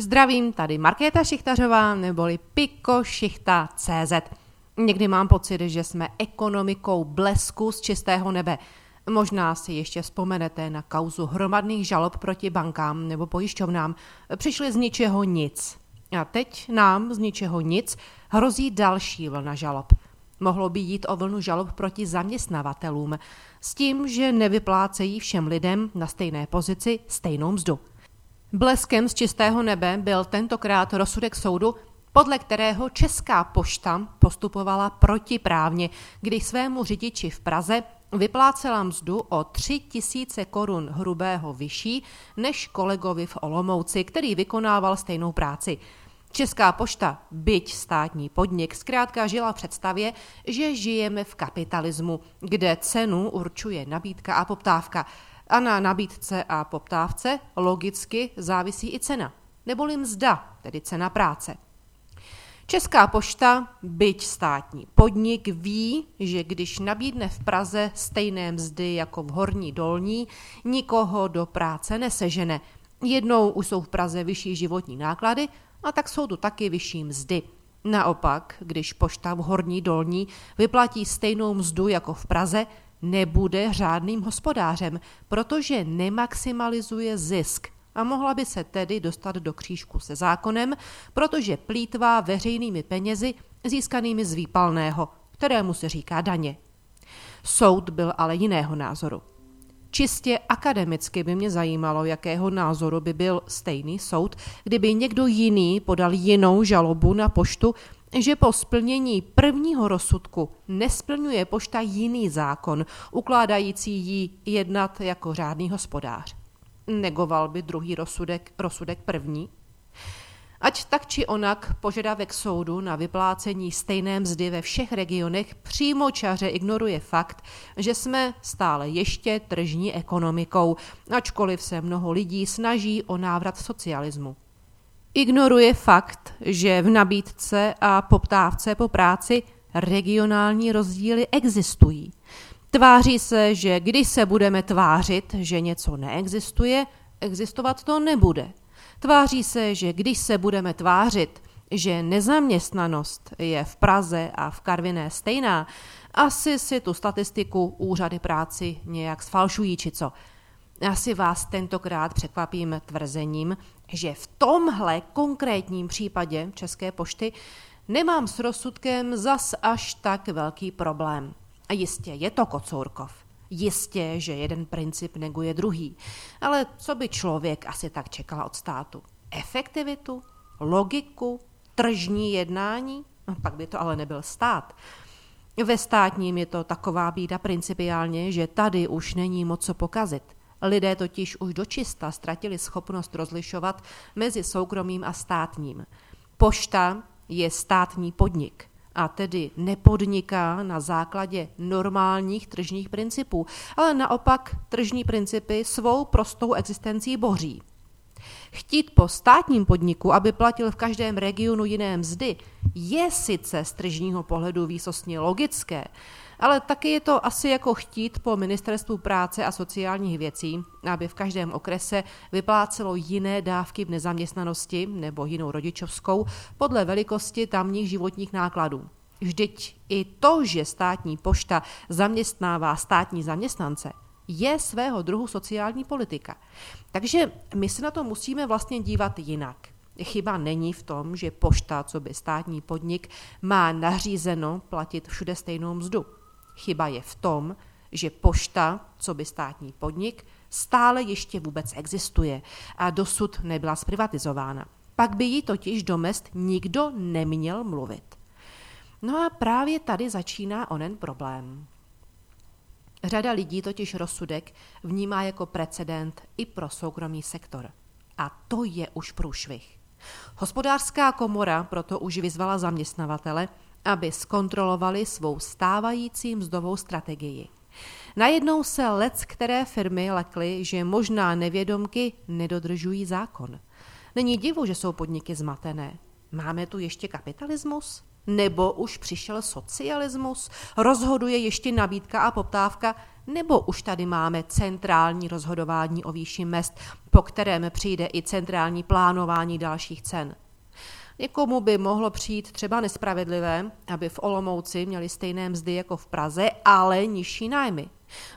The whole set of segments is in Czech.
Zdravím, tady Markéta Šichtařová neboli CZ. Někdy mám pocit, že jsme ekonomikou blesku z čistého nebe. Možná si ještě vzpomenete na kauzu hromadných žalob proti bankám nebo pojišťovnám. Přišly z ničeho nic. A teď nám z ničeho nic hrozí další vlna žalob. Mohlo by jít o vlnu žalob proti zaměstnavatelům s tím, že nevyplácejí všem lidem na stejné pozici stejnou mzdu. Bleskem z čistého nebe byl tentokrát rozsudek soudu, podle kterého Česká pošta postupovala protiprávně, když svému řidiči v Praze vyplácela mzdu o 3 tisíce korun hrubého vyšší než kolegovi v Olomouci, který vykonával stejnou práci. Česká pošta, byť státní podnik, zkrátka žila v představě, že žijeme v kapitalismu, kde cenu určuje nabídka a poptávka. A na nabídce a poptávce logicky závisí i cena, neboli mzda, tedy cena práce. Česká pošta, byť státní podnik, ví, že když nabídne v Praze stejné mzdy jako v Horní Dolní, nikoho do práce nesežene. Jednou už jsou v Praze vyšší životní náklady a tak jsou tu taky vyšší mzdy. Naopak, když pošta v Horní Dolní vyplatí stejnou mzdu jako v Praze, nebude řádným hospodářem, protože nemaximalizuje zisk a mohla by se tedy dostat do křížku se zákonem, protože plítvá veřejnými penězi získanými z výpalného, kterému se říká daně. Soud byl ale jiného názoru. Čistě akademicky by mě zajímalo, jakého názoru by byl stejný soud, kdyby někdo jiný podal jinou žalobu na poštu, že po splnění prvního rozsudku nesplňuje pošta jiný zákon, ukládající jí jednat jako řádný hospodář. Negoval by druhý rozsudek, rozsudek první? Ať tak či onak požadavek soudu na vyplácení stejné mzdy ve všech regionech přímo čaře ignoruje fakt, že jsme stále ještě tržní ekonomikou, ačkoliv se mnoho lidí snaží o návrat socialismu. Ignoruje fakt, že v nabídce a poptávce po práci regionální rozdíly existují. Tváří se, že když se budeme tvářit, že něco neexistuje, existovat to nebude. Tváří se, že když se budeme tvářit, že nezaměstnanost je v Praze a v Karviné stejná, asi si tu statistiku úřady práci nějak sfalšují či co. Asi vás tentokrát překvapím tvrzením, že v tomhle konkrétním případě České pošty nemám s rozsudkem zas až tak velký problém. A jistě je to Kocourkov. Jistě, že jeden princip neguje druhý. Ale co by člověk asi tak čekal od státu? Efektivitu? Logiku? Tržní jednání? No, pak by to ale nebyl stát. Ve státním je to taková bída principiálně, že tady už není moc co pokazit. Lidé totiž už dočista ztratili schopnost rozlišovat mezi soukromým a státním. Pošta je státní podnik a tedy nepodniká na základě normálních tržních principů, ale naopak tržní principy svou prostou existencí boří. Chtít po státním podniku, aby platil v každém regionu jiné mzdy, je sice z tržního pohledu výsostně logické, ale taky je to asi jako chtít po Ministerstvu práce a sociálních věcí, aby v každém okrese vyplácelo jiné dávky v nezaměstnanosti nebo jinou rodičovskou podle velikosti tamních životních nákladů. Vždyť i to, že státní pošta zaměstnává státní zaměstnance, je svého druhu sociální politika. Takže my se na to musíme vlastně dívat jinak. Chyba není v tom, že pošta, co by státní podnik, má nařízeno platit všude stejnou mzdu. Chyba je v tom, že pošta, co by státní podnik, stále ještě vůbec existuje a dosud nebyla zprivatizována. Pak by jí totiž do mest nikdo neměl mluvit. No a právě tady začíná onen problém. Řada lidí totiž rozsudek vnímá jako precedent i pro soukromý sektor. A to je už průšvih. Hospodářská komora proto už vyzvala zaměstnavatele, aby zkontrolovali svou stávající mzdovou strategii. Najednou se lec které firmy lekly, že možná nevědomky nedodržují zákon. Není divu, že jsou podniky zmatené. Máme tu ještě kapitalismus? Nebo už přišel socialismus, rozhoduje ještě nabídka a poptávka, nebo už tady máme centrální rozhodování o výši mest, po kterém přijde i centrální plánování dalších cen. Někomu by mohlo přijít třeba nespravedlivé, aby v Olomouci měli stejné mzdy jako v Praze, ale nižší nájmy.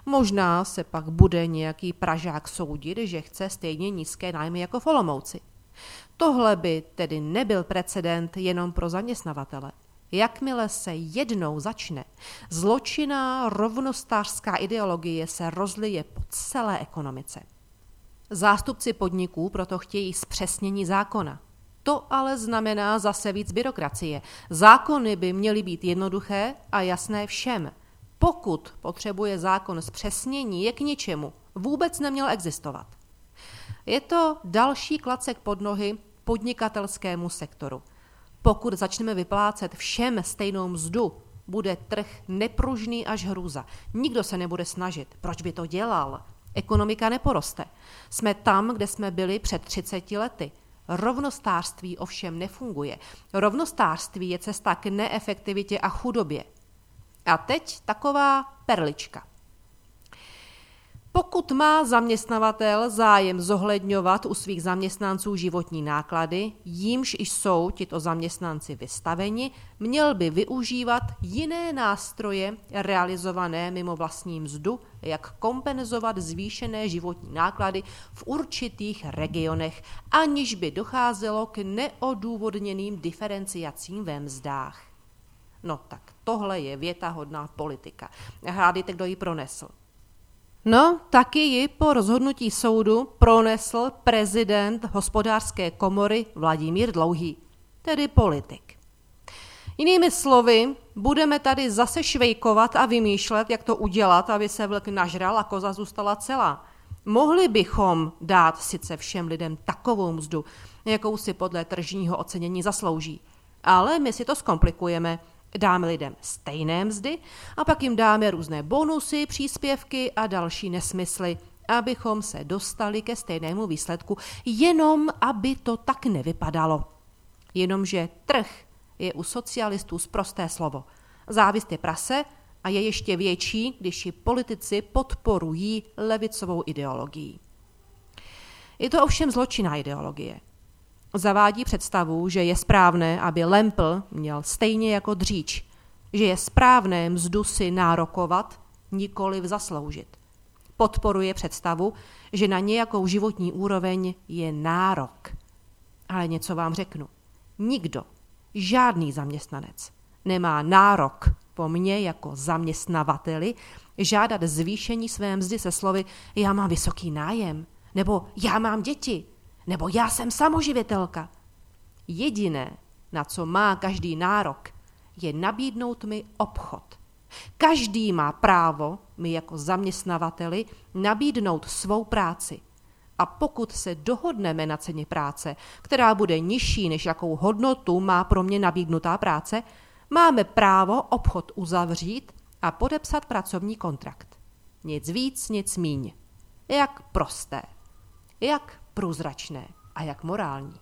Možná se pak bude nějaký Pražák soudit, že chce stejně nízké nájmy jako v Olomouci. Tohle by tedy nebyl precedent jenom pro zaměstnavatele. Jakmile se jednou začne, zločinná rovnostářská ideologie se rozlije po celé ekonomice. Zástupci podniků proto chtějí zpřesnění zákona. To ale znamená zase víc byrokracie. Zákony by měly být jednoduché a jasné všem. Pokud potřebuje zákon zpřesnění, je k ničemu. Vůbec neměl existovat. Je to další klacek pod nohy podnikatelskému sektoru. Pokud začneme vyplácet všem stejnou mzdu, bude trh nepružný až hrůza. Nikdo se nebude snažit. Proč by to dělal? Ekonomika neporoste. Jsme tam, kde jsme byli před 30 lety. Rovnostářství ovšem nefunguje. Rovnostářství je cesta k neefektivitě a chudobě. A teď taková perlička. Pokud má zaměstnavatel zájem zohledňovat u svých zaměstnanců životní náklady, jímž jsou tito zaměstnanci vystaveni, měl by využívat jiné nástroje realizované mimo vlastní mzdu, jak kompenzovat zvýšené životní náklady v určitých regionech, aniž by docházelo k neodůvodněným diferenciacím ve mzdách. No tak tohle je věta hodná politika. Hádejte, kdo ji pronesl. No, taky ji po rozhodnutí soudu pronesl prezident hospodářské komory Vladimír Dlouhý, tedy politik. Jinými slovy, budeme tady zase švejkovat a vymýšlet, jak to udělat, aby se vlk nažral a koza zůstala celá. Mohli bychom dát sice všem lidem takovou mzdu, jakou si podle tržního ocenění zaslouží, ale my si to zkomplikujeme – Dáme lidem stejné mzdy a pak jim dáme různé bonusy, příspěvky a další nesmysly, abychom se dostali ke stejnému výsledku, jenom aby to tak nevypadalo. Jenomže trh je u socialistů zprosté slovo. Závist je prase a je ještě větší, když ji politici podporují levicovou ideologií. Je to ovšem zločinná ideologie zavádí představu, že je správné, aby Lempl měl stejně jako dříč, že je správné mzdu si nárokovat, nikoli zasloužit. Podporuje představu, že na nějakou životní úroveň je nárok. Ale něco vám řeknu. Nikdo, žádný zaměstnanec, nemá nárok po mně jako zaměstnavateli žádat zvýšení své mzdy se slovy já mám vysoký nájem, nebo já mám děti, nebo já jsem samoživitelka. Jediné, na co má každý nárok, je nabídnout mi obchod. Každý má právo mi jako zaměstnavateli nabídnout svou práci. A pokud se dohodneme na ceně práce, která bude nižší, než jakou hodnotu má pro mě nabídnutá práce, máme právo obchod uzavřít a podepsat pracovní kontrakt. Nic víc, nic míň. Jak prosté. Jak průzračné a jak morální.